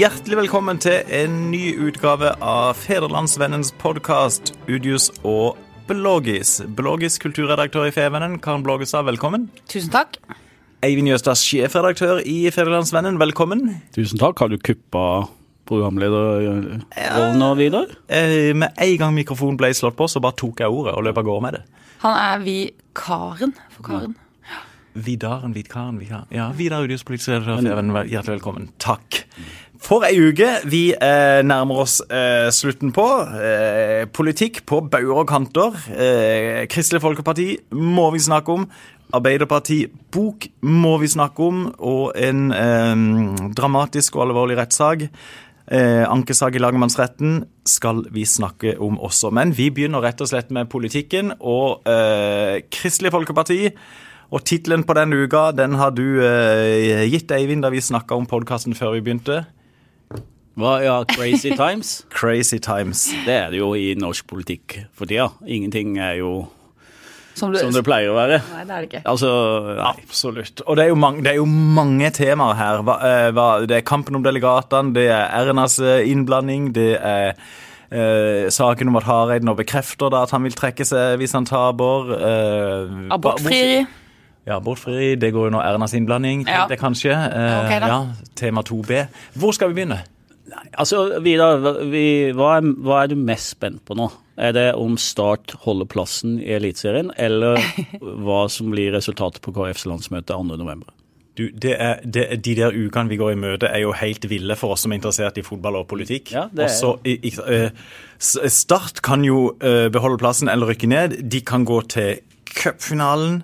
Hjertelig velkommen til en ny utgave av Federlandsvennens podkast Udius og Bloggis. Bloggis kulturredaktør i Fevennen, Karen Blågestad, velkommen. Tusen takk. Eivind Jøstad, sjefredaktør i Federlandsvennen, velkommen. Tusen takk. Har du kuppa programlederrollen og Vidar? Eh, med en gang mikrofonen ble slått på, så bare tok jeg ordet og løp av gårde med det. Han er vikaren for Karen. Vidaren, Vidkaren, Vidkaren. Ja, Vidar Udius, politisk redaktør hjertelig velkommen. Takk. For ei uke. Vi eh, nærmer oss eh, slutten på. Eh, politikk på bauger og kanter. Eh, Kristelig Folkeparti må vi snakke om. Arbeiderparti-bok må vi snakke om. Og en eh, dramatisk og alvorlig rettssak. Eh, ankesak i lagmannsretten skal vi snakke om også. Men vi begynner rett og slett med politikken og Kristelig Folkeparti. Og tittelen på den uka den har du gitt, Eivind, da vi snakka om podkasten før vi begynte. Hva, ja, Crazy Times? Crazy Times. Det er det jo i norsk politikk for tida. Ingenting er jo Som, du, som det pleier å være. Nei, det er det ikke. Altså, nei. Absolutt. Og det er jo mange, det er jo mange temaer her. Hva, eh, hva, det er kampen om delegatene, det er Ernas eh, innblanding, det er eh, saken om at Hareide nå bekrefter da at han vil trekke seg hvis han taper. Eh, Abortfrieri. Ja, abortfrieri. Det går jo nå Ernas innblanding, Ja. det jeg kanskje. Eh, Ok, da. ja, tema 2B. Hvor skal vi begynne? Altså Vidar, vi, hva, er, hva er du mest spent på nå? Er det om Start holder plassen i Eliteserien, eller hva som blir resultatet på KrFs landsmøte 2.11.? Du, det er, det, er- de der ukene vi går i møte, er jo helt ville for oss som er interessert i fotball og politikk. Ja, det er- Også, i- i- eh, Start kan jo eh, beholde plassen eller rykke ned. De kan gå til cupfinalen.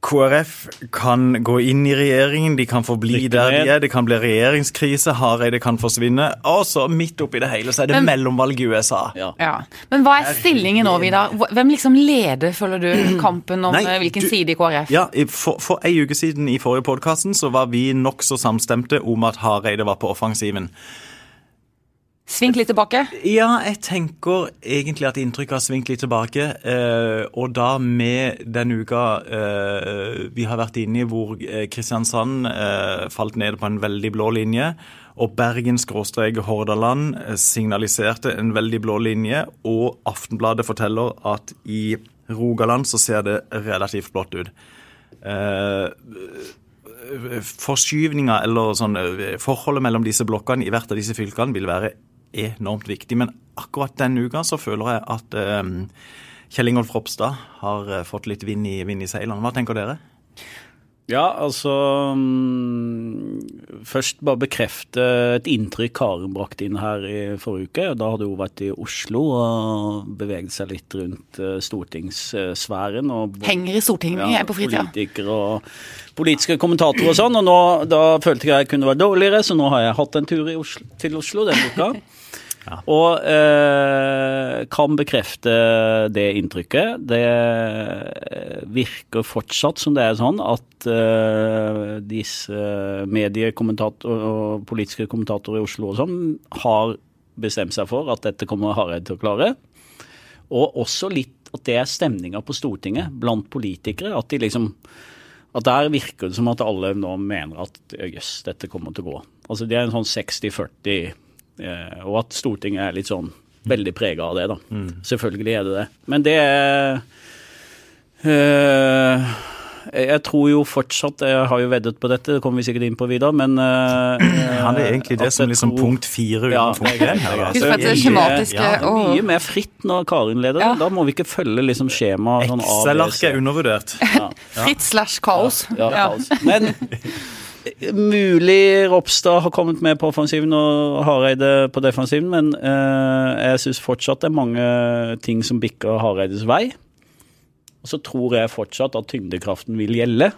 KrF kan gå inn i regjeringen, de kan forbli der de er. Det kan bli regjeringskrise, Hareide kan forsvinne. Og så midt oppi det hele så er det Men- mellomvalg i USA. Ja. Ja. Men hva er stillingen nå, Vidar? Hvem liksom leder, føler du, kampen om Nei, eh, hvilken du- side i KrF? Ja, for, for ei uke siden i forrige podkasten så var vi nokså samstemte om at Hareide var på offensiven. Sving litt tilbake. Ja, jeg tenker egentlig at inntrykket har svingt litt tilbake. Eh, og da med den uka eh, vi har vært inne i hvor eh, Kristiansand eh, falt ned på en veldig blå linje, og Bergen-Hordaland eh, signaliserte en veldig blå linje, og Aftenbladet forteller at i Rogaland så ser det relativt blått ut. Eh, forskyvninga eller sånn forholdet mellom disse blokkene i hvert av disse fylkene vil være enormt viktig. Men akkurat denne uka så føler jeg at eh, Kjell Ingolf Ropstad har eh, fått litt vind i, vind i seilene. Hva tenker dere? Ja, altså mm, Først bare bekrefte et inntrykk Karen brakte inn her i forrige uke. Da hadde hun vært i Oslo og beveget seg litt rundt eh, stortingssfæren. og Henger i Stortinget mye jeg på fritida. Politikere og politiske kommentatorer og sånn. Og nå, da følte jeg jeg kunne være dårligere, så nå har jeg hatt en tur i Oslo, til Oslo denne uka. Og eh, kan bekrefte det inntrykket. Det virker fortsatt som det er sånn at eh, disse mediekommentatorer og politiske kommentatorer i Oslo og sånn har bestemt seg for at dette kommer Hareide til å klare. Og også litt at det er stemninga på Stortinget blant politikere. At de liksom at der virker det som at alle nå mener at jøss, dette kommer til å gå. Altså Det er en sånn 60-40, eh, og at Stortinget er litt sånn veldig prega av det. da. Selvfølgelig er det det. Men det er øh, Jeg tror jo fortsatt Jeg har jo veddet på dette, det kommer vi sikkert inn på videre, men uh, Han er egentlig det som liksom punkt fire Ja, utenfor det er her, det er mye- ja, er mye mer fritt når Karin leder. Ja. Da må vi ikke følge liksom skjema sånn Excel-ark er undervurdert. Ja. fritt slash kaos. Ja, Ja. kaos. Men eh, mulig Ropstad har kommet med på offensiven og Hareide på defensiven, men eh, jeg syns fortsatt det er mange ting som bikker Hareides vei. Og så tror jeg fortsatt at tyngdekraften vil gjelde,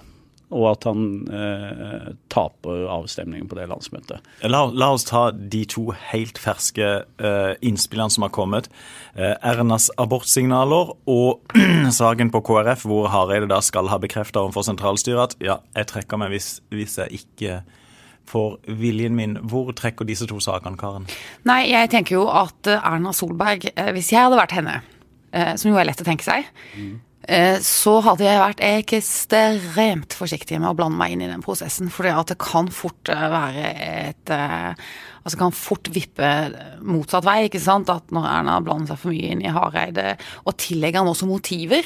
og at han eh, taper avstemningen på det landsmøtet. La, la oss ta de to helt ferske eh, innspillene som har kommet. Eh, Ernas abortsignaler og saken på KrF, hvor Hareide da skal ha bekrefta overfor sentralstyret at ja, jeg trekker meg hvis, hvis jeg ikke får viljen min. Hvor trekker disse to sakene, Karen? Nei, jeg tenker jo at eh, Erna Solberg, eh, hvis jeg hadde vært henne, eh, som jo er lett å tenke seg, eh, så hadde jeg vært ekstremt forsiktig med å blande meg inn i den prosessen. For det kan fort eh, være et Altså kan fort vippe motsatt vei, ikke sant. At når Erna blander seg for mye inn i Hareide, og tillegger han også motiver,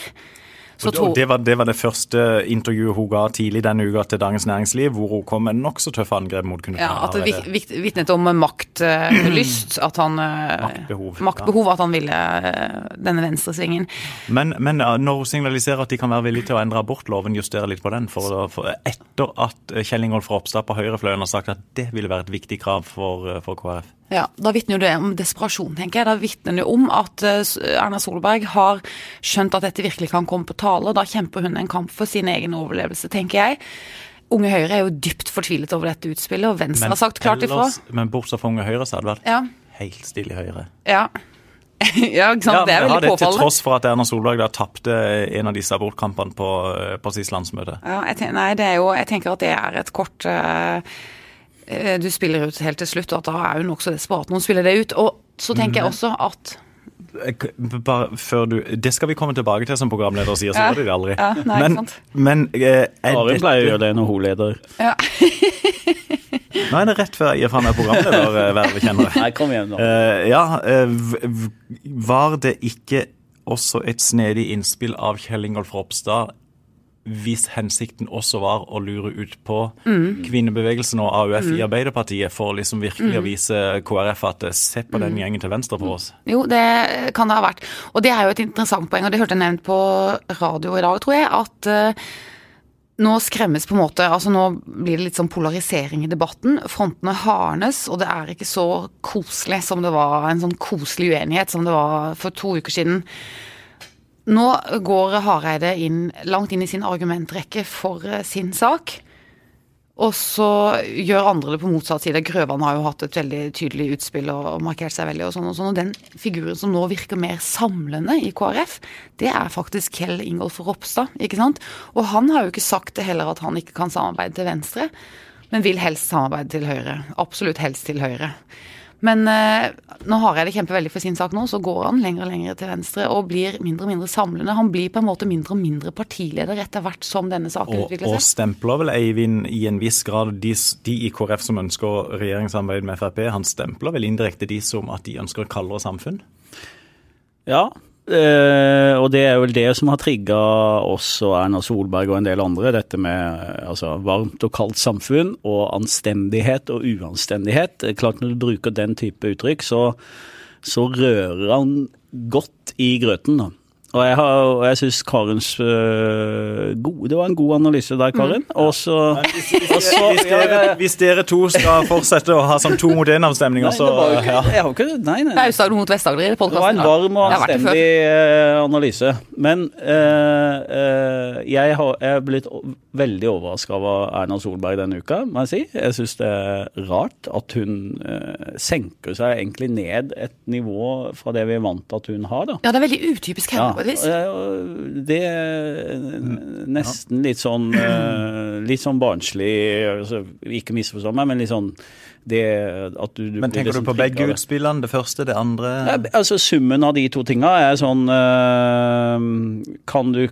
og det var, det var, det første intervjuet hun ga tidlig denne uka til Dagens Næringsliv, hvor hun kom med nokså tøffe angrep mot Knut Ja, at det vitnet om maktlyst. At han Maktbehov. Maktbehov. ja. At han ville eh, denne venstresvingen. Men, men når hun signaliserer at de kan være villige til å endre abortloven, justere litt på den, for, for etter at Kjell Ingolf Ropstad på høyrefløyen har sagt at det ville være et viktig krav for, for KrF? Ja, Da vitner jo det om desperasjon, tenker jeg. Da vitner det om at eh, Erna Solberg har skjønt at dette virkelig kan komme på tale. Da kjemper hun en kamp for sin egen overlevelse, tenker jeg. Unge Høyre er jo dypt fortvilet over dette utspillet, og Venstre men har sagt klart ifra. Men bortsett fra Unge Høyre, så hadde det vært ja. helt stille i Høyre. Ja. ja, ikke sant. Ja, det er veldig påfallende. Til tross for at Erna Solberg da tapte en av disse abortkampene på, eh, på sist landsmøte. Ja, jeg tenker, nei, det er jo, jeg tenker at det er et kort uh, Eh, du spiller ut helt til slutt, og at da er hun nokså desperat når hun spiller det ut. Og så tenker jeg også at bare før du Det skal vi komme tilbake til, som programleder sier, så ja. var det det aldri. Ja, nei, men, men eh, Ari pleier å gjøre det når hun leder. Ja. Nå er det rett før jeg gir fra meg programledervervet, kjenner jeg. Nei, kom igjen nå. Eh, ja, eh, var det ikke også et snedig innspill av Kjell Ingolf Ropstad hvis hensikten også var å lure ut på mm. kvinnebevegelsen og AUF mm. i Arbeiderpartiet for liksom virkelig mm. å vise KrF at eh, se på den mm. gjengen til venstre for oss? Jo, det kan det ha vært. Og det er jo et interessant poeng, og det hørte jeg nevnt på radio i dag, tror jeg, at uh, nå skremmes på en måte altså Nå blir det litt sånn polarisering i debatten. Frontene hardnes, og det er ikke så koselig som det var en sånn koselig uenighet som det var for to uker siden. Nå går Hareide inn, langt inn i sin argumentrekke for eh, sin sak. Og så gjør andre det på motsatt side. Grøvan har jo hatt et veldig tydelig utspill og markert seg veldig. Og sånn og sånn. Og den figuren som nå virker mer samlende i KrF, det er faktisk Kjell Ingolf Ropstad. ikke sant? Og han har jo ikke sagt det heller at han ikke kan samarbeide til venstre, men vil helst samarbeide til høyre. Absolutt helst til høyre. Men eh, nå har jeg det kjempeveldig for sin sak nå, så går han lenger og lenger til venstre og blir mindre og mindre samlende. Han blir på en måte mindre og mindre partileder etter hvert som denne saken og, utvikler seg. Og stempler vel Eivind i en viss grad de, de i KrF som ønsker regjeringssamarbeid med Frp, han stempler vel indirekte de som at de ønsker et kaldere samfunn? Ja, Uh, og det er vel det som har trigga oss og Erna Solberg og en del andre, dette med altså, varmt og kaldt samfunn og anstendighet og uanstendighet. Klart Når du bruker den type uttrykk, så, så rører han godt i grøten. da. Og jeg, har, og jeg syns Karens øh, gode, Det var en god analyse der, Karin. Mm. Og så hvis, hvis, hvis, dere, hvis, dere, to skal fortsette å ha sånn to mot én-avstemninger, så ja. Jeg har ikke Nei, nei. Aust-Agder mot Vest-Agder i podkasten. Det var en varm og anstendig øh, analyse. Men øh, øh, jeg, har, jeg er blitt veldig overraska over Erna Solberg denne uka, må jeg si. Jeg syns det er rart at hun øh, senker seg egentlig ned et nivå fra det vi er vant til at hun har. da. Ja, det er veldig utypisk henne. Ja vis. Det er nesten litt sånn eh, Litt sånn barnslig, altså, ikke misforstå meg, men litt sånn det at du, du Men tenker liksom du på begge utspillene? Det første, det andre? Ja, altså Summen av de to tinga er sånn øh, Kan du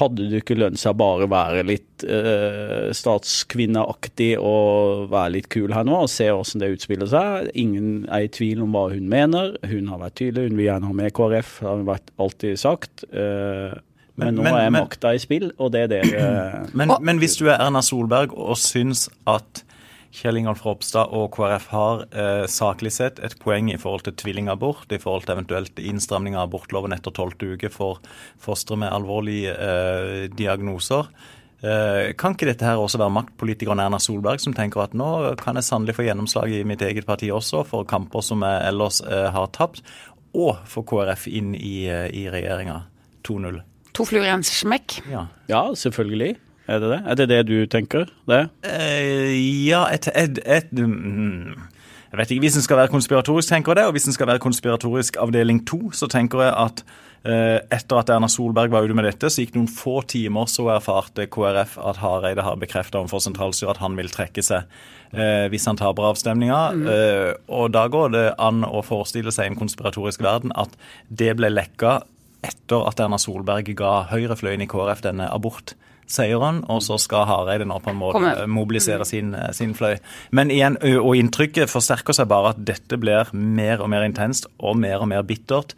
Hadde du ikke lønt seg bare være litt øh, statskvinneaktig og være litt kul her nå, og se åssen det utspiller seg? Ingen er i tvil om hva hun mener. Hun har vært tydelig, hun vil gjerne ha med KrF, har hun vært alltid sagt. Øh, men, men nå men, er makta i spill, og det er det men, men hvis du er Erna Solberg og syns at Kjell Ingolf Ropstad og KrF har eh, saklig sett et poeng i forhold til tvillingabort, i forhold til eventuelt innstramning av abortloven etter tolvte uke for fostre med alvorlige eh, diagnoser. Eh, kan ikke dette her også være maktpolitikeren Erna Solberg som tenker at nå kan jeg sannelig få gjennomslag i mitt eget parti også for kamper som jeg ellers eh, har tapt, og få KrF inn i, eh, i regjeringa 2-0? To fluer i en smekk? Ja. ja, selvfølgelig. Er det det? Er det det du tenker? Det? Uh, ja, et, et, et mm, Jeg vet ikke. Hvis en skal være konspiratorisk, tenker jeg det. Og hvis en skal være konspiratorisk avdeling to, så tenker jeg at eh, etter at Erna Solberg var ute med dette, så gikk det noen få timer, så erfarte KrF at Hareide har bekrefta overfor sentralstyret at han vil trekke seg eh, hvis han taper avstemninga. Mm. og da går det an å forestille seg i en konspiratorisk verden at det ble lekka etter at Erna Solberg ga høyrefløyen i KrF denne abortseieren, og så skal Hareide nå på en måte mobilisere sin, sin fløy. Men igjen, og inntrykket forsterker seg bare at dette blir mer og mer intenst og mer og mer bittert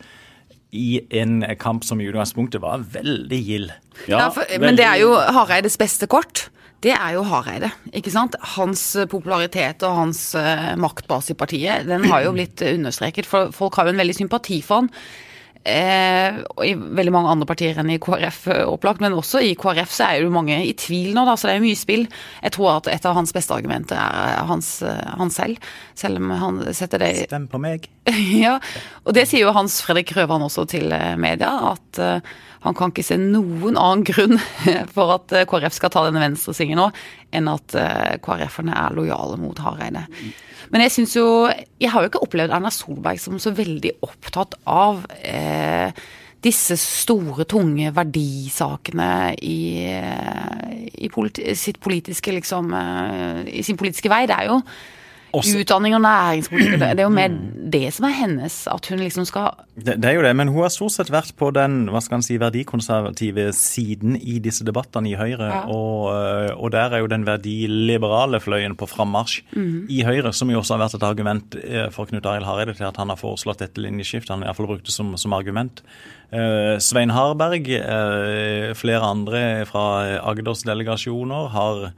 i en kamp som i utgangspunktet var veldig gild. Ja, for, men det er jo Hareides beste kort. Det er jo Hareide, ikke sant. Hans eh, popularitet og hans eh, maktbase i partiet, den har jo blitt eh, understreket. For folk har jo en veldig sympati for han. Eh, og I veldig mange andre partier enn i KrF, eh, opplagt, men også i KrF så er jo mange i tvil nå, da, så det er mye spill. Jeg tror at et av hans beste argumenter er hans, eh, han selv, selv om han setter det Stem på meg. ja, og det sier jo Hans Fredrik Røvan også til eh, media, at uh, han kan ikke se noen annen grunn for at eh, KrF skal ta denne venstresvingen nå, enn at eh, KrF-erne er lojale mot Hareide. Men jeg syns jo Jeg har jo ikke opplevd Erna Solberg som så veldig opptatt av eh, disse store, tunge verdisakene i, eh, i politi sitt politiske liksom eh, I sin politiske vei. Det er jo Også- utdanning og næringspolitikk. Det er jo mer det som er hennes, at hun liksom skal Det, det er jo det, men hun har stort sett vært på den hva skal man si, verdikonservative siden i disse debattene i Høyre. Ja. Og, øh, og der er jo den verdiliberale fløyen på frammarsj i Høyre, som jo også har vært et argument eh, for Knut Arild Hareide til at han har foreslått dette linjeskiftet. Han har iallfall brukt det som, som argument. Eh, Svein Harberg, flere andre fra Agders delegasjoner har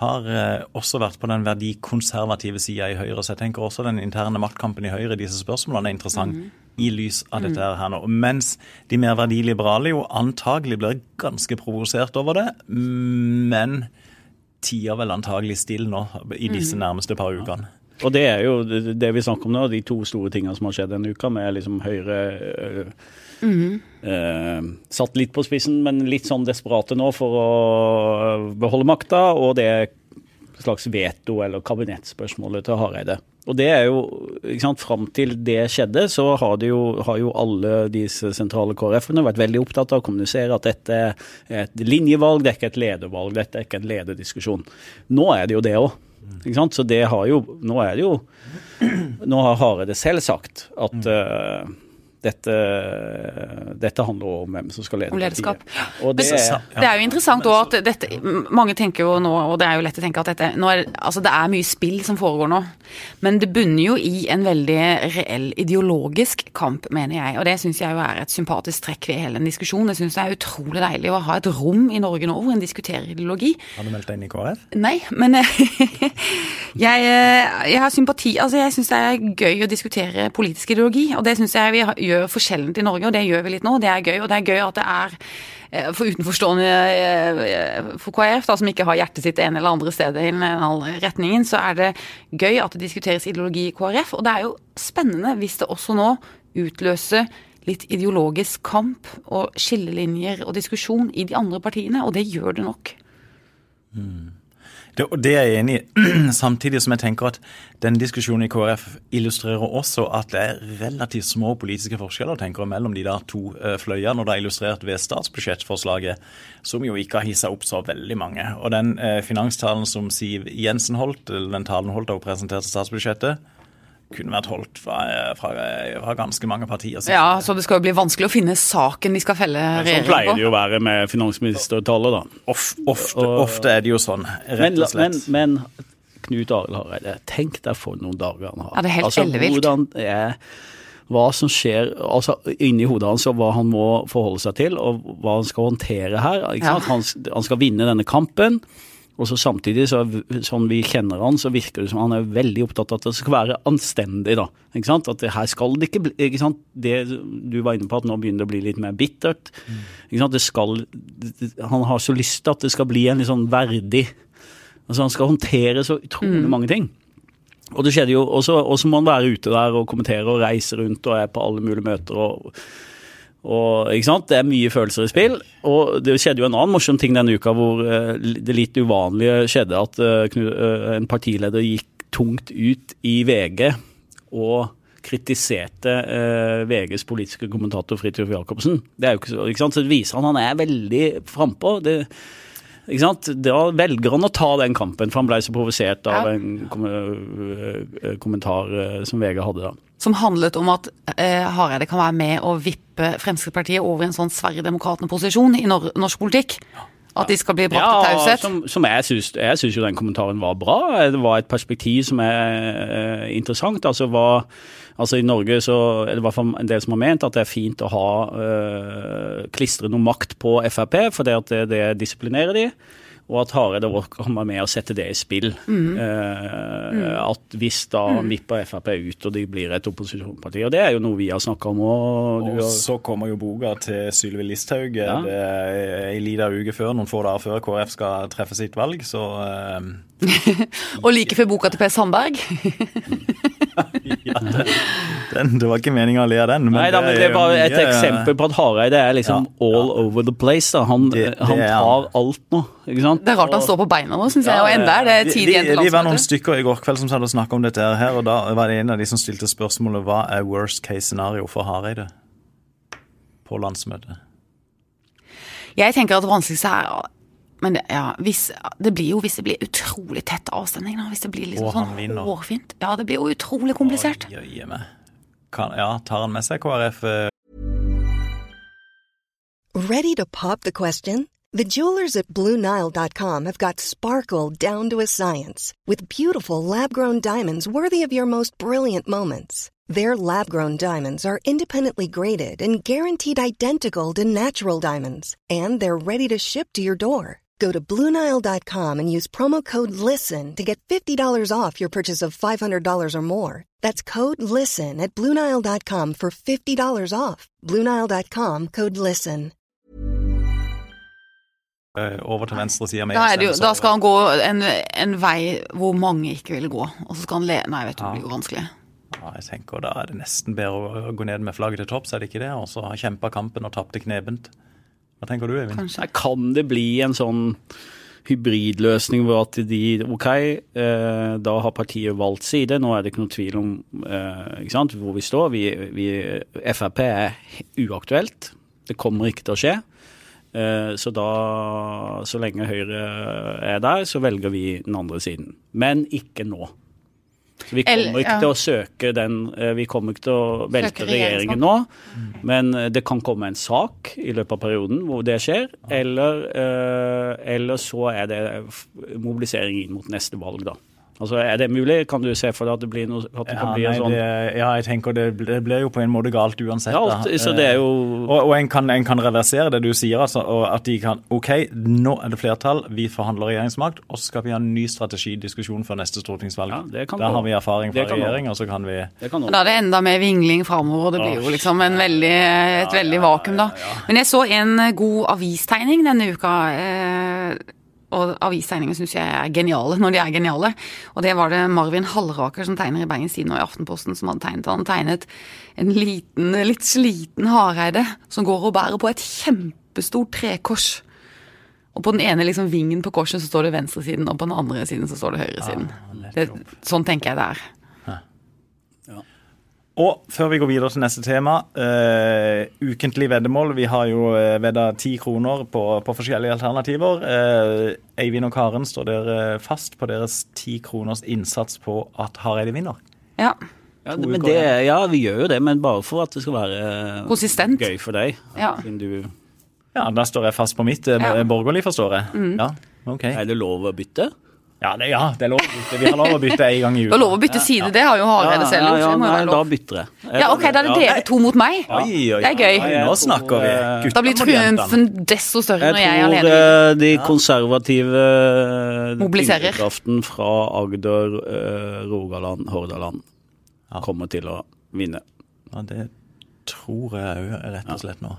har eh, også vært på den verdikonservative sida i Høyre. Så jeg tenker også den interne maktkampen i Høyre i disse spørsmålene er interessant i lys av dette her nå. Mens de mer verdiliberale jo antagelig blir ganske provosert over det, men tier vel antagelig stille nå i disse nærmeste par ukene. Og det er jo det det vi snakker om nå, de to store tingene som har skjedd denne uka, med liksom Høyre øh, øh, Satt litt på spissen, men litt sånn desperate nå for å beholde makta, og det slags veto- eller kabinettspørsmålet til Hareide. Og det er jo, ikke sant, Fram til det skjedde, så har, jo, har jo alle disse sentrale KrF-ene vært veldig opptatt av å kommunisere at dette er et linjevalg, det er ikke et ledervalg, dette er ikke en lederdiskusjon. Nå er det jo det òg. Så det har jo Nå er det jo Nå har Hareide selv sagt at eh, dette, dette handler om hvem som skal lede Om lederskap. partiet. Og det Men er, Det er jo interessant også at dette Mange tenker jo nå, og det er jo lett å tenke at dette nå er, Altså det er mye spill som foregår nå, men det bunner jo i en veldig reell ideologisk kamp, mener jeg. Og det syns jeg jo er et sympatisk trekk ved hele den diskusjonen. Jeg syns det er utrolig deilig å ha et rom i Norge nå hvor en diskuterer ideologi. Har du meldt deg inn i KrF? Nei, men eh, jeg, eh, jeg har sympati Altså, jeg syns det er gøy å diskutere politisk ideologi, og det syns jeg vi har- gjør forskjellent i Norge, og det gjør vi litt nå. Det er gøy, og det er gøy at det er eh, for utenforstående eh, for KrF, da, som ikke har hjertet sitt ene eller andre stedet i den andre retningen, så er det gøy at det diskuteres ideologi i KrF. Og det er jo spennende hvis det også nå utløser litt ideologisk kamp og skillelinjer og diskusjon i de andre partiene, og det gjør det nok. Det, det er jeg enig i. Samtidig som jeg tenker at denne diskusjonen i KrF illustrerer også at det er relativt små politiske forskjeller tenker jeg, mellom de der to eh, fløyene. Og det er illustrert ved statsbudsjettforslaget, som jo ikke har hissa opp så veldig mange. Og den eh, finanstalen som Siv Jensen holdt, eller den talen holdt da hun presenterte statsbudsjettet, kunne vært holdt fra, fra, fra ganske mange partier. Ja, så det skal jo bli vanskelig å finne saken de skal felle sånn regjeringen pleier det jo å være med finansministertale, da. Of, ofte, ofte er det jo sånn, rett og men, slett. men Knut Arild Hareide, tenk deg for noen dager han har. Ja, det er helt altså, ellevilt. Hvordan er hva som skjer altså inni hodet hans, og hva han må forholde seg til, og hva han skal håndtere her. Ikke Ja. sant? Han, han skal vinne denne kampen, og så samtidig, så, sånn vi kjenner han, så virker det som han er veldig opptatt av at det skal være anstendig. da, ikke sant? At det her skal det ikke bli ikke sant? Det Du var inne på at nå begynner det å bli litt mer bittert. ikke sant? Det skal, Han har så lyst til at det skal bli en litt sånn verdig Altså Han skal håndtere så utrolig mange ting. Og det skjedde jo, og så må han være ute der og kommentere og reise rundt og er på alle mulige møter. og og? Det er mye følelser i spill. Og det skjedde jo en annen morsom ting denne uka hvor eh, det litt uvanlige skjedde at eh, eh, en partileder gikk tungt ut i VG og kritiserte VGs politiske kommentator Fridtjof Jacobsen. Det er jo ikke så, ikke sant? Så det viser han han er veldig frampå. Da velger han å ta den kampen, for han ble så provosert av Ja. en kom eh, kommentar eh, som VG hadde da. Som handlet om at eh, Hareide kan være med å vippe Fremskrittspartiet over i en sånn Sverigedemokraten-posisjon i nor norsk politikk. At de skal bli brakt til Ja, taushet. som, som jeg syns Jeg syns jo den kommentaren var bra. Det var et perspektiv som er eh, interessant. Altså, var, altså I Norge så er det i hvert fall en del som har ment at det er fint å ha eh, klistre noe makt på Frp, for det at det, det disiplinerer de. Og at Hareide òg kan være med og sette det i spill. Eh, At hvis da vipper Frp ut og de blir et opposisjonsparti. Og det er jo noe vi har snakka om òg. Og så kommer jo boka til Sylvi Listhaug Ja. det ei lita uke før, noen få dager før KrF skal treffe sitt valg, så eh, Og like før boka til Per Sandberg. ja, det, den, det var ikke meninga å le av den. Men Nei da, men det er bare et mye- eksempel på at Hareide er liksom Ja, all over the place. da. Han, Det- det han er tar alt nå, ikke sant? Det er rart han står på beina nå, syns jeg. Og enda er det Vi- tid igjen til vi var noen stykker i går kveld som satt og snakka om dette her, og da var det en av de som stilte spørsmålet hva er worst case scenario for Hareide på landsmøtet. Jeg tenker at det vanskeligste er men det, ja, hvis, det blir jo hvis det blir utrolig tett avstemning, da. Hvis det blir liksom Og han sånn vinner. hårfint. Ja, det blir jo utrolig komplisert. Oi, jøye meg. Kan, ja, tar han med seg KrF? eh, Ready to pop the question? The jewelers at BlueNile.com have got sparkle down to a science with beautiful lab grown diamonds worthy of your most brilliant moments. Their lab grown diamonds are independently graded and guaranteed identical to natural diamonds, and they're ready to ship to your door. Go to BlueNile.com and use promo code LISTEN to get $50 off your purchase of $500 or more. That's code LISTEN at BlueNile.com for $50 off. BlueNile.com code LISTEN. eh, over til venstre side med Da, er det jo, da skal han gå en, en vei hvor mange ikke vil gå, og så skal han le... Nei, vet du, det blir jo vanskelig. Ja, jeg tenker Da er det nesten bedre å gå ned med flagget til topps, er det ikke det? Og så kjempe kampen og tapte knebent. Hva tenker du, Eivind? Kanskje. Kan det bli en sånn hybridløsning hvor at de Ok, eh, da har partiet valgt side. Nå er det ikke noe tvil om eh, ikke sant, hvor vi står. Vi, vi, Frp er uaktuelt. Det kommer ikke til å skje. Eh, Så da, så lenge Høyre er der, så velger vi den andre siden. Men ikke nå. Så vi kommer ikke til å søke den eh, Vi kommer ikke til å velte regjeringen nå. Men eh, det kan komme en sak i løpet av perioden hvor det skjer. Eller, eh, eller så er det mobilisering inn mot neste valg, da. Altså, Er det mulig? Kan du se for deg at det, blir noe, at det kan Ja, bli en sånn det, ja, jeg tenker det, det blir jo på en måte galt uansett. Ja, da. alt- så det er jo Og, og en, kan, en kan reversere det du sier, altså, og at de kan OK, nå er det flertall, vi forhandler regjeringsmakt, og så skal vi ha en ny strategidiskusjon før neste stortingsvalg. Ja, det kan Der har vi erfaring fra Det kan gå. regjering, og så kan vi det kan Da er det enda mer vingling framover, det blir jo liksom en veldig, et veldig vakuum, da. Men jeg så en god avistegning denne uka. Eh, og avistegninger syns jeg er geniale når de er geniale. Og det var det Marvin Halleraker som tegner i Bergens Tidende og i Aftenposten som hadde tegnet. Han tegnet en liten, litt sliten Hareide som går og bærer på et kjempestort trekors. Og på den ene liksom vingen på korset så står det venstresiden, og på den andre siden så står det høyresiden. Det, sånn tenker jeg det er. Og før vi går videre til neste tema, uh, ukentlig veddemål. Vi har jo eh, vedda ti kroner på, på forskjellige alternativer. Uh, Eivind og Karen, står dere fast på deres ti kroners innsats på at Hareide vinner? Ja. ja, det, men det, ja, vi gjør jo det, men bare for at det skal være Konsistent. gøy for deg. Ja. Du Ja, da står jeg fast på mitt. Ja. Borgerlig, forstår jeg. Ja, ok. Er det lov å bytte? Ja, det, ja, det er lov å bytte. Vi har lov å bytte en gang i uka. Det er lov å bytte side, det har jo Hareide selv gjort. ja, ja, nei, da bytter jeg. Ja, ok, da er det dere to mot meg. Det er gøy. Nå snakker vi. Gutta Da blir triumfen desto større når jeg er alene. Jeg tror de konservative eh, tyngdekraften fra Agder, eh, Rogaland, Hordaland kommer til å vinne. Ja, det tror jeg òg, rett og slett nå.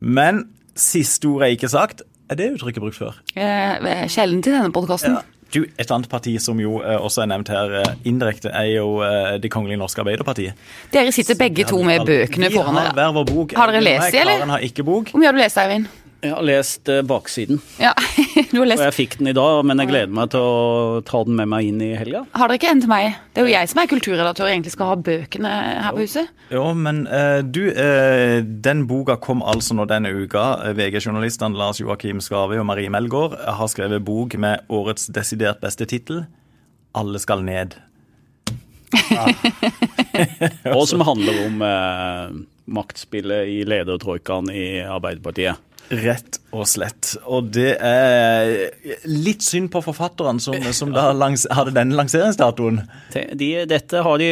Men siste ord er ikke sagt. Er det uttrykket brukt før? Eh, Sjelden til denne podkasten. Du, Et annet parti som jo eh, også er nevnt her eh, indirekte, er jo eh, Det kongelige norske Arbeiderpartiet. Dere sitter begge to med bøkene Vi foran har dere. hver vår bok. Har dere lest dem, eller? Karen har ikke bok. Hvor mye har du lest, Eivind? Jeg har lest eh, baksiden, Ja, du har og jeg fikk den i dag, men jeg gleder meg til å ta den med meg inn i helga. Har dere ikke en til meg? Det er jo jeg som er kulturredaktør og egentlig skal ha bøkene her på huset. Jo, men eh, du, eh, den boka kom altså nå denne uka. VG-journalistene Lars Joakim Skavøy og Marie Melgaard har skrevet bok med årets desidert beste tittel. 'Alle skal ned'. Og som handler om eh, maktspillet i ledertroikaen i Arbeiderpartiet. Rett og slett. Og det er litt synd på forfatterne som, som da langs, hadde denne lanseringsdatoen. De, dette har de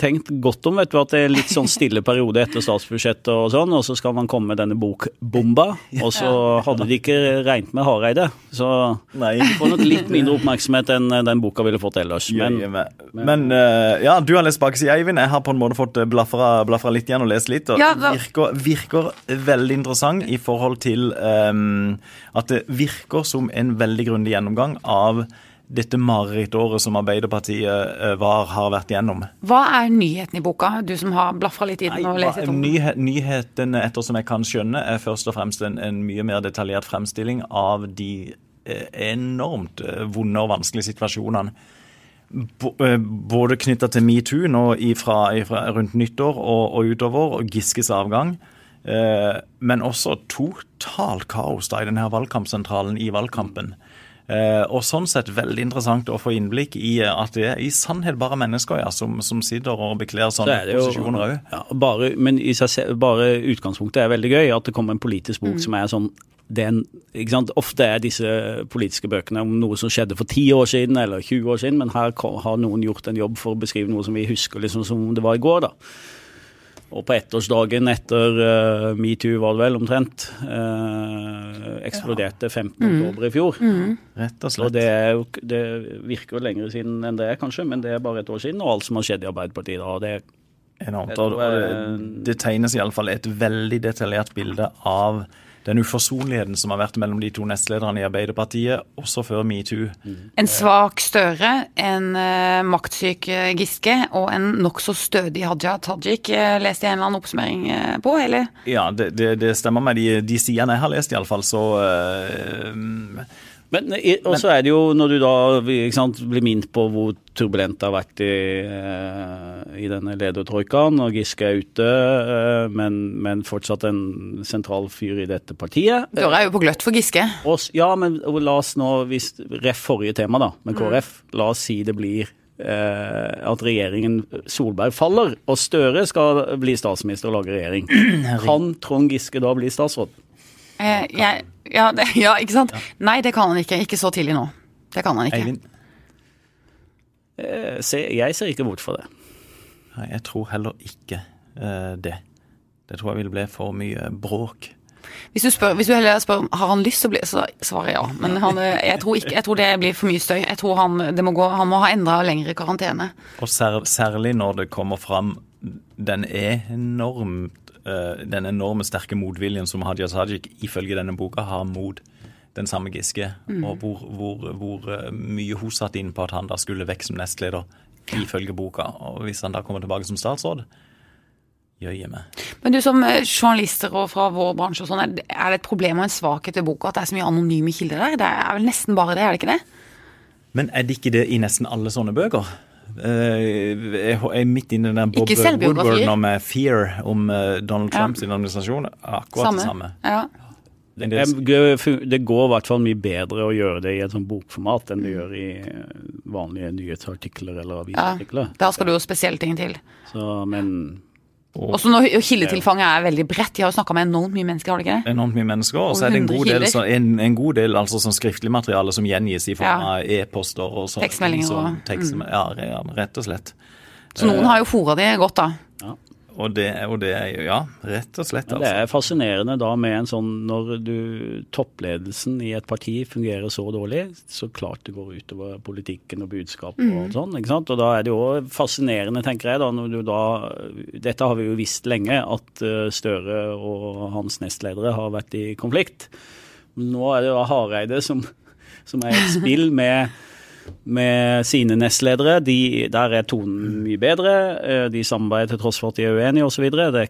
tenkt godt om, vet du, at det er litt sånn stille periode etter statsbudsjettet og sånn, og så skal man komme med denne bokbomba, og så hadde de ikke regnet med Hareide. Så Nei. de får nok litt mindre oppmerksomhet enn den boka ville fått ellers. Men Men, men eh, ja, du har lest baksida, Eivind. Jeg har på en måte fått eh, blafra, blafra litt igjen og lest litt. Og Ja, virker, virker veldig interessant i forhold til ehm, at det virker som en veldig grundig gjennomgang av dette marerittåret som Arbeiderpartiet eh, var, har vært gjennom. Hva er nyheten i boka? Du som har blafra litt i den og lest litt om den. Nyhe, nyheten, ettersom jeg kan skjønne, er først og fremst en, en mye mer detaljert fremstilling av de eh, enormt eh, vonde og vanskelige situasjonene. Både knytta til metoo nå ifra, ifra rundt nyttår og, og utover, og Giskes avgang. Eh, men også totalt kaos da i denne valgkampsentralen i valgkampen. Eh, og sånn sett veldig interessant å få innblikk i eh, at det er i sannhet bare mennesker ja, som, som sitter og bekler så sånne er det jo posisjoner òg. ja, bare, Men i seg selv, bare utgangspunktet er veldig gøy, at det kommer en politisk bok som er sånn sant? Ofte er disse politiske bøkene om noe som skjedde for 10 år siden eller 20 år siden, men her har noen gjort en jobb for å beskrive noe som vi husker liksom som det var i går. da. Og på ettårsdagen etter uh, metoo, var det vel omtrent, uh, eksploderte 15. oktober i fjor. Rett og Og slett. det, er jo, det virker jo lenger siden enn det kanskje, men det er bare et år siden. Og alt som har skjedd i Arbeiderpartiet da, det Enormt. Og det, det tegnes iallfall et veldig detaljert bilde av den uforsonligheten som har vært mellom de to nestlederne i Arbeiderpartiet, også før metoo. En svak Støre, en eh, maktsyk eh, Giske og en nokså stødig Hadia Tajik eh, leste jeg en eller annen oppsummering på, eller? Ja, det, det, det stemmer med de, de sidene jeg har lest, iallfall, så uh, Men og så er det jo når du da sant, blir minnet på hvor turbulent det har vært i, eh, i denne ledertroikaen, og Giske er ute, eh, men, men fortsatt en sentral fyr i dette partiet. Døra er jo på gløtt for Giske. Og, ja, men la oss nå, hvis ref forrige tema da, med KrF, la oss si det blir eh, at regjeringen Solberg faller, og Støre skal bli statsminister og lage regjering. Kan Trond Giske da bli statsråd? Eh, jeg, ja, det, ja, ikke sant? Nei, det kan han ikke. Ikke så tidlig nå. Det kan han ikke. Eivind? Eh, se, jeg ser ikke bort fra det. Nei, jeg tror heller ikke eh, det. Det tror jeg vil bli for mye bråk. Hvis du, spør, hvis du heller spør har han lyst til å bli, så svarer jeg ja. Men han, eh, jeg, tror ikke, jeg tror det blir for mye støy. Jeg tror han, det må, gå, han må ha enda lengre karantene. Og sær, særlig når det kommer fram den enormt den enorme sterke motviljen som Hadia Tajik ifølge denne boka har mot den samme Giske, og hvor, hvor, hvor eh, mye hun satte inn på at han da skulle vekk som nestleder, ifølge boka. Og hvis han da kommer tilbake som statsråd, jøye meg. Men du som eh, journalister og fra vår bransje og sånn, det- er det et problem og en svakhet ved boka at det er så mye anonyme kilder der? Det er vel nesten bare det, er det ikke det? Men er det ikke det i nesten alle sånne bøker? Eh, Jeg er midt inne i den Bob Woodward nå med Fear om Donald Donald Ja. Administrasjon. Akkurat det samme. Ja. Det, Det går i hvert fall mye bedre å gjøre det i et sånt bokformat enn det gjør i eh, vanlige nyhetsartikler eller ja. avisartikler. Da skal du jo spesielle ting til. Så, men Også når kildetilfanget er veldig bredt. De har jo snakka med enormt mye mennesker, har de ikke det? enormt mye mennesker, og så er det en god del, så, en, en god del altså, sånn skriftlig materiale som gjengis i form Ja. av e-poster og sånn. Tekstmeldinger Så, tekst, mm. ja, ja, rett og slett. Så noen har jo fora de godt, da. Og det, og det er jo, ja, rett og slett, Altså. det er fascinerende da med en sånn Når du, toppledelsen i et parti fungerer så dårlig, så klart det går utover politikken og budskapet og sånn. ikke sant? Og da er det jo fascinerende, tenker jeg, da, når du da Dette har vi jo visst lenge, at eh, Støre og hans nestledere har vært i konflikt. Men nå er det jo Hareide som, som er i et spill med med sine nestledere. De, der er tonen mye bedre. Eh, de samarbeider til tross for at de er uenige osv. Det,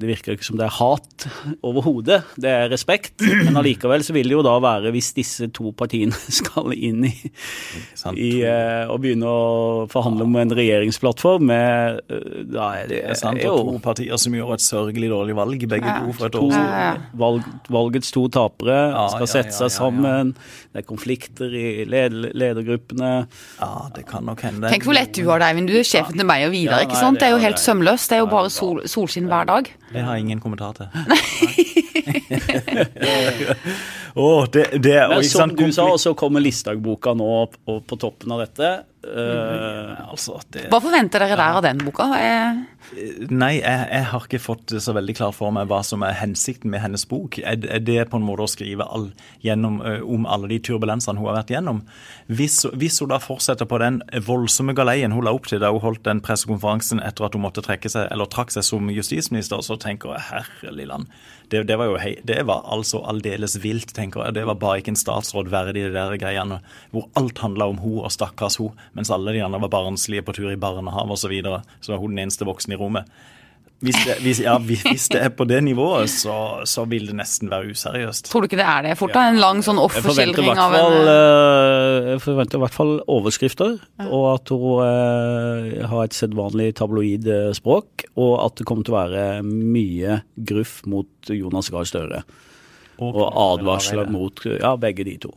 det virker ikke som det er hat overhodet. Det er respekt. Men allikevel så vil det jo da være, hvis disse to partiene skal inn i, i og begynne å forhandle om en regjeringsplattform med uh, Da er det, det er sant, og to partier som gjør et sørgelig dårlig valg, begge to for et år siden. Valg, valgets to tapere skal sette seg sammen. Det er konflikter i ledergruppene. Ja, det kan nok hende. Tenk hvor lett du har det, Eivind. Du er sjefen til meg og Vidar, ikke sant? Det er jo helt sømløst. Det er jo bare sol, solskinn hver dag. Det har jeg ingen kommentar til. oh, det, det, Men som du sa, så kommer Listhaug-boka nå på, på toppen av dette. Uh, altså, det, Hva forventer dere der av den boka? Jeg... Nei, jeg, jeg, har ikke fått så veldig klart for meg hva som er hensikten med hennes bok. Er, er det på en måte å skrive all, gjennom, uh, om alle de turbulensene hun har vært gjennom? Hvis, hvis, hun da fortsetter på den voldsomme galeien hun la opp til da hun holdt den pressekonferansen etter at hun måtte trekke seg, eller trakk seg som justisminister, så tenker jeg herre land. Det, det, var jo hei, det var altså aldeles vilt, tenker jeg. Det var bare ikke en statsråd verdig, de der greiene. Hvor alt handla om hun og stakkars hun, mens alle de andre var barnslige på tur i barnehage osv. Så, videre. så var hun den eneste voksne i rommet. Hvis det, hvis, ja, hvis det, er på det nivået, så, så, vil det nesten være useriøst. Tror du ikke det er det fort? da? En lang sånn offerskildring av en eh, Jeg forventer i hvert fall overskrifter, ja. og at hun uh, har et sedvanlig tabloid eh, språk, og at det kommer til å være mye gruff mot Jonas Gahr Støre. Og, og advarsler mot ja, begge de to.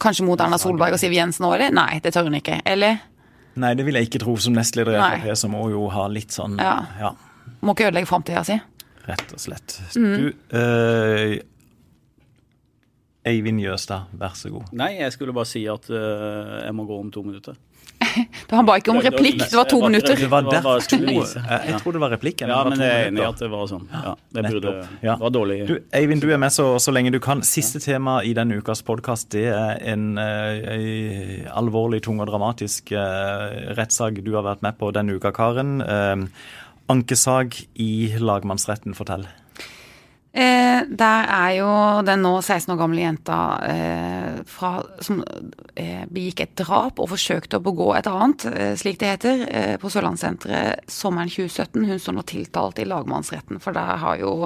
Kanskje mot Erna Solberg og Siv Jensen òg, eller? Nei, det tør hun ikke. Eller? Nei, det vil jeg ikke tro. Som nestleder i Frp, så må jo ha litt sånn ja. ja. Må ikke ødelegge framtida si. Rett og slett. Mm. Du, øh, Eivind Jøstad, vær så god. Nei, jeg skulle bare si at øh, jeg må gå om to minutter. Han ba ikke om replikk, det var to minutter. Det var derfor. Jeg tror det var replikk. Ja, men jeg er enig i at det var sånn. Ja, det burde, ja. var dårlig. Du, Eivind, du er med så, så, lenge du kan. Siste tema i denne ukas podkast, det er en uh, alvorlig, tung og dramatisk uh, rettssak du har vært med på denne uka, Karen. Uh, ankesak i lagmannsretten. Fortell. Eh, der er jo den nå 16 år gamle jenta eh, fra, som eh, begikk et drap og forsøkte å begå et annet, eh, slik det heter, eh, på Sørlandssenteret sommeren 2017. Hun står nå tiltalt i lagmannsretten, for der har jo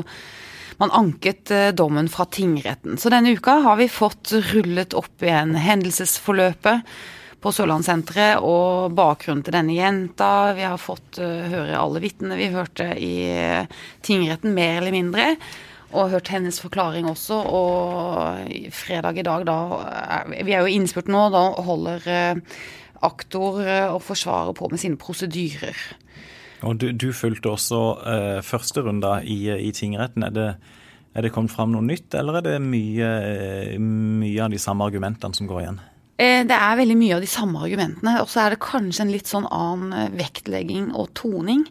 man anket eh, dommen fra tingretten. Så denne uka har vi fått rullet opp igjen hendelsesforløpet på Sørlandssenteret og bakgrunnen til denne jenta. Vi har fått høre alle vitnene vi hørte i tingretten, mer eller mindre. Og hørt hennes forklaring også. Og fredag i dag, da Vi er jo innspurt nå. Da holder uh, aktor og forsvarer på med sine prosedyrer. Og du, du fulgte også første runde i, i tingretten. Er det, er det kommet fram noe nytt, eller er det mye, mye av de samme argumentene som går igjen? Eh, det er veldig mye av de samme argumentene. Og så er det kanskje en litt sånn annen eh, vektlegging og toning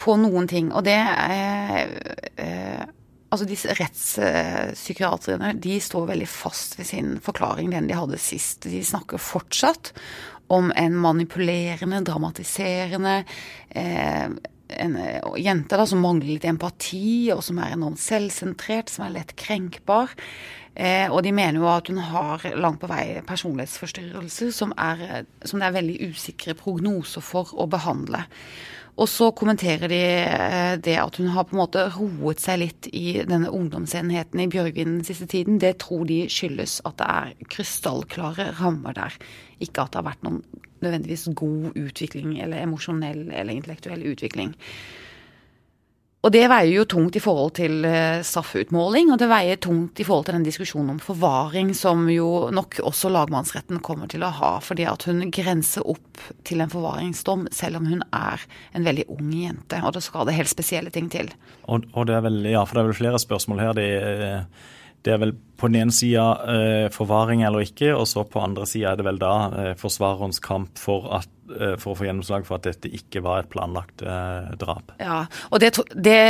på noen ting. Og det er eh, Altså disse rettspsykiatrene de står veldig fast ved sin forklaring, den de hadde sist. De snakker fortsatt om en manipulerende, dramatiserende eh, en jente da, som mangler litt empati, og som er enormt selvsentrert, som er lett krenkbar. Eh, og de mener jo at hun har langt på vei personlighetsforstyrrelser som, er, som det er veldig usikre prognoser for å behandle. Og så kommenterer de eh, det at hun har på en måte roet seg litt i denne ungdomsenheten i Bjørgvin den siste tiden. Det tror de skyldes at det er krystallklare rammer der. Ikke at det har vært noen nødvendigvis god utvikling eller emosjonell eller intellektuell utvikling. Og det veier jo tungt i forhold til eh, straffeutmåling, og det veier tungt i forhold til den diskusjonen om forvaring som jo nok også lagmannsretten kommer til å ha, fordi at hun grenser opp til en forvaringsdom selv om hun er en veldig ung jente, og da skal det helt spesielle ting til. Og, og det er vel, ja, for det er vel flere spørsmål her. Det, det er vel på den ene sida eh, forvaring eller ikke, og så på andre sida er det vel da eh, forsvarerens kamp for, at, eh, for, å få gjennomslag for at dette ikke var et planlagt eh, drap. Ja, og det, det,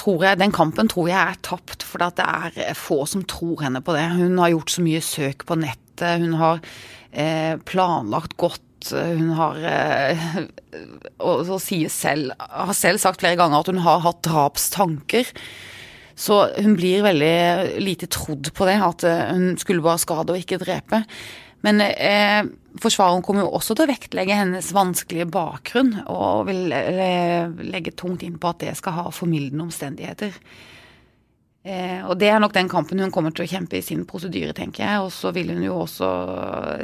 tror jeg, den kampen tror jeg er tapt, for det er få som tror henne på det. Hun har gjort så mye søk på nettet, hun har eh, planlagt godt hun har eh, og så sier selv, har selv sagt flere ganger at hun har hatt drapstanker. Så hun blir veldig lite trodd på det, at eh, hun skulle bare skade og ikke drepe. Men eh, forsvareren kommer jo også til å vektlegge hennes vanskelige bakgrunn, og vil eh, legge tungt inn på at det skal ha formildende omstendigheter. Eh, og det er nok den kampen hun kommer til å kjempe i sin prosedyre, tenker jeg. Og så vil hun jo også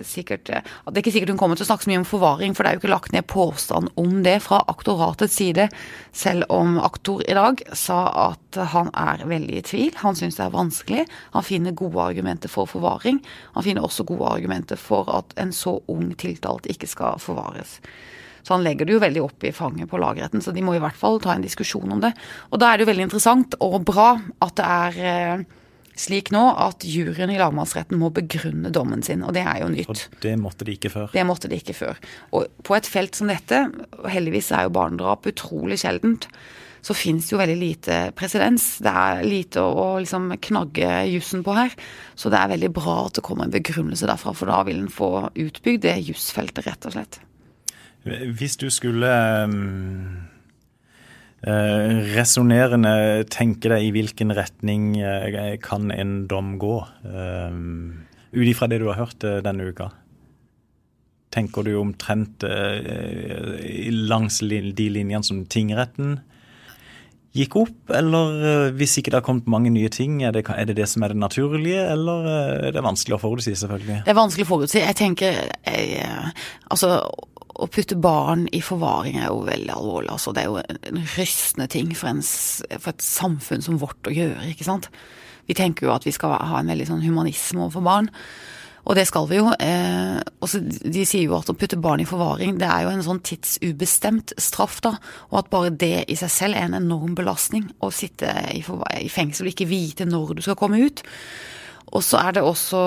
sikkert eh, Det er ikke sikkert hun kommer til å snakke så mye om forvaring, for det er jo ikke lagt ned påstand om det fra aktoratets side, selv om aktor i dag sa at han er veldig i tvil. Han syns det er vanskelig. Han finner gode argumenter for forvaring. Han finner også gode argumenter for at en så ung tiltalt ikke skal forvares. Så han legger det jo veldig opp i fanget på lagretten, så de må i hvert fall ta en diskusjon om det. Og da er det jo veldig interessant og bra at det er eh, slik nå at juryen i lagmannsretten må begrunne dommen sin, og det er jo nytt. Og det måtte de ikke før. Det måtte de ikke før. Og på et felt som dette, og heldigvis er jo barnedrap utrolig sjeldent, så fins det jo veldig lite presedens. Det er lite å liksom knagge jussen på her. Så det er veldig bra at det kommer en begrunnelse derfra, for da vil en få utbygd det jussfeltet, rett og slett. Hvis du skulle um, uh, resonnerende tenke deg i hvilken retning eh, kan en dom gå, Eh, ut ifra det du har hørt uh, denne uka? Tenker du omtrent uh, langs de linjene som tingretten gikk opp, eller hvis ikke det har kommet mange nye ting, er det, er det, det som er det naturlige, eller er det vanskelig å forutsi, selvfølgelig? Det er vanskelig å forutsi. Jeg tenker jeg, Altså, å putte barn i forvaring er jo veldig alvorlig. Altså, det er jo en rystende ting for, en, for, et samfunn som vårt å gjøre, ikke sant. Vi tenker jo at vi skal ha en veldig sånn humanisme overfor barn. Og det skal vi jo. Eh, også, De sier jo at å putte barn i forvaring det er jo en sånn tidsubestemt straff. da, Og at bare det i seg selv er en enorm belastning. Å sitte i, i fengsel og ikke vite når du skal komme ut. Og så er det også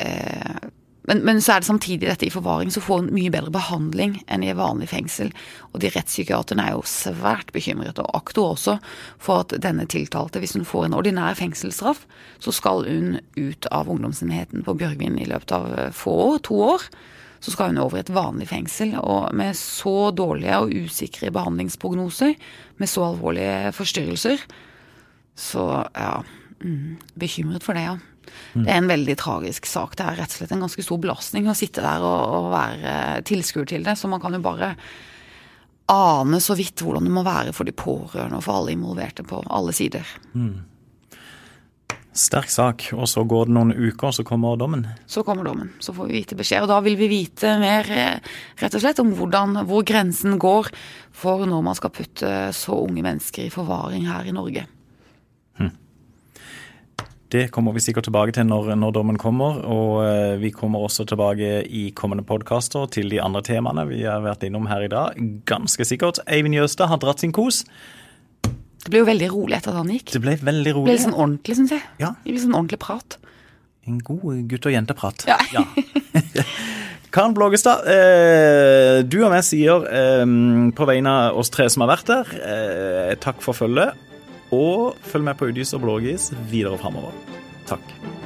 eh, men, men, så er det samtidig dette i forvaring, så får en mye bedre behandling enn i vanlig fengsel. Og de rettspsykiaterne er jo svært bekymret, og aktor også, for at denne tiltalte, hvis hun får en ordinær fengselsstraff, så skal hun ut av ungdomsenheten på Bjørgvin i løpet av få år, to år. Så skal hun over i et vanlig fengsel. Og med så dårlige og usikre behandlingsprognoser, med så alvorlige forstyrrelser, så ja mm, Bekymret for det, ja. Det er en veldig tragisk sak. Det er rett og slett en ganske stor belastning å sitte der og, og være tilskuer til det. Så man kan jo bare ane så vidt hvordan det må være for de pårørende og for alle involverte på alle sider. Mm. Sterk sak. Og så går det noen uker, og så kommer dommen? Så kommer dommen. Så får vi vite beskjed. Og da vil vi vite mer eh, rett og slett om hvordan, hvor grensen går for når man skal putte så unge mennesker i forvaring her i Norge. Det kommer vi sikkert tilbake til når, når dommen kommer. Og uh, vi kommer også tilbake i kommende podkaster til de andre temaene vi har vært innom her i dag. Ganske sikkert. Eivind Jøstad har dratt sin kos. Det ble jo veldig rolig etter at han gikk. Det ble veldig rolig. Det ble litt sånn ordentlig, syns jeg. Ja. Litt sånn ordentlig prat. En god gutt- og jenteprat. Ja. ja. Karen Blågestad, eh, du og jeg sier eh, på vegne av oss tre som har vært der, eh, takk for følget. Og følg med på Udys og Blågis videre framover. Takk.